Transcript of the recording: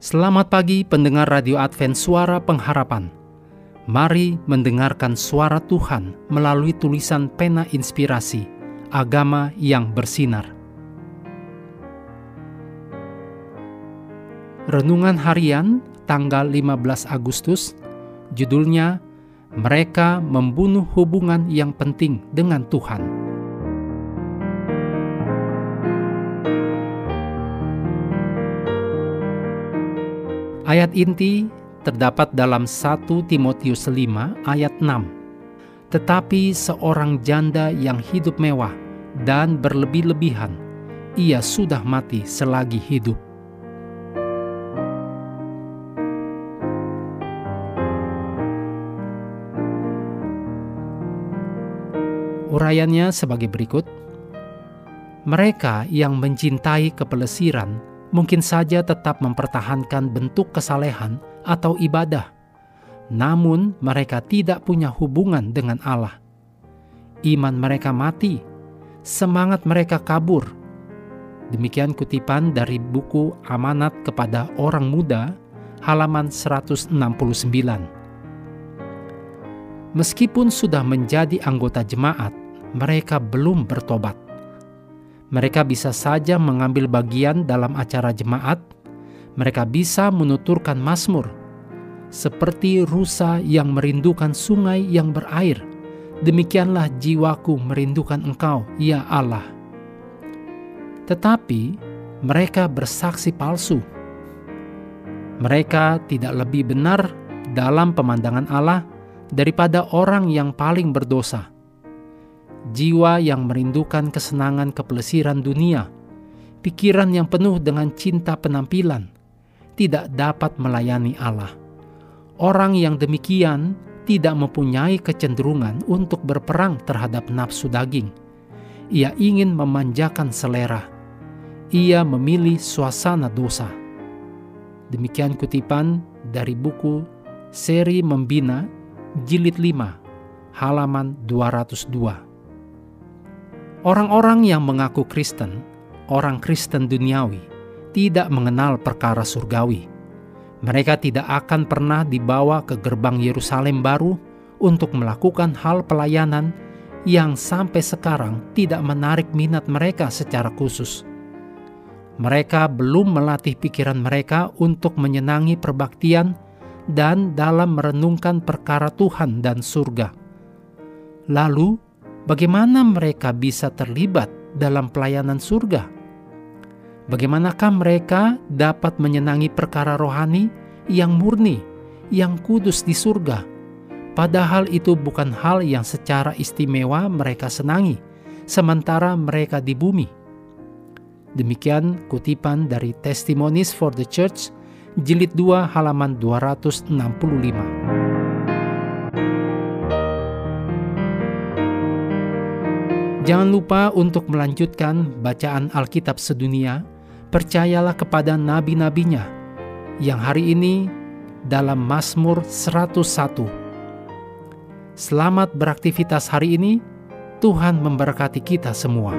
Selamat pagi pendengar Radio Advent Suara Pengharapan. Mari mendengarkan suara Tuhan melalui tulisan pena inspirasi, agama yang bersinar. Renungan harian tanggal 15 Agustus, judulnya Mereka Membunuh Hubungan yang Penting dengan Tuhan. Ayat inti terdapat dalam 1 Timotius 5 ayat 6. Tetapi seorang janda yang hidup mewah dan berlebih-lebihan, ia sudah mati selagi hidup. Urayanya sebagai berikut. Mereka yang mencintai kepelesiran mungkin saja tetap mempertahankan bentuk kesalehan atau ibadah, namun mereka tidak punya hubungan dengan Allah. Iman mereka mati, semangat mereka kabur. Demikian kutipan dari buku Amanat kepada Orang Muda, halaman 169. Meskipun sudah menjadi anggota jemaat, mereka belum bertobat mereka bisa saja mengambil bagian dalam acara jemaat, mereka bisa menuturkan mazmur, seperti rusa yang merindukan sungai yang berair. Demikianlah jiwaku merindukan Engkau, ya Allah. Tetapi mereka bersaksi palsu. Mereka tidak lebih benar dalam pemandangan Allah daripada orang yang paling berdosa jiwa yang merindukan kesenangan kepelesiran dunia, pikiran yang penuh dengan cinta penampilan, tidak dapat melayani Allah. Orang yang demikian tidak mempunyai kecenderungan untuk berperang terhadap nafsu daging. Ia ingin memanjakan selera. Ia memilih suasana dosa. Demikian kutipan dari buku Seri Membina Jilid 5 halaman 202. Orang-orang yang mengaku Kristen, orang Kristen duniawi, tidak mengenal perkara surgawi. Mereka tidak akan pernah dibawa ke gerbang Yerusalem baru untuk melakukan hal pelayanan yang sampai sekarang tidak menarik minat mereka secara khusus. Mereka belum melatih pikiran mereka untuk menyenangi perbaktian dan dalam merenungkan perkara Tuhan dan surga. Lalu, bagaimana mereka bisa terlibat dalam pelayanan surga? Bagaimanakah mereka dapat menyenangi perkara rohani yang murni, yang kudus di surga? Padahal itu bukan hal yang secara istimewa mereka senangi, sementara mereka di bumi. Demikian kutipan dari Testimonies for the Church, jilid 2 halaman 265. Jangan lupa untuk melanjutkan bacaan Alkitab sedunia. Percayalah kepada nabi-nabinya yang hari ini dalam Mazmur 101. Selamat beraktivitas hari ini. Tuhan memberkati kita semua.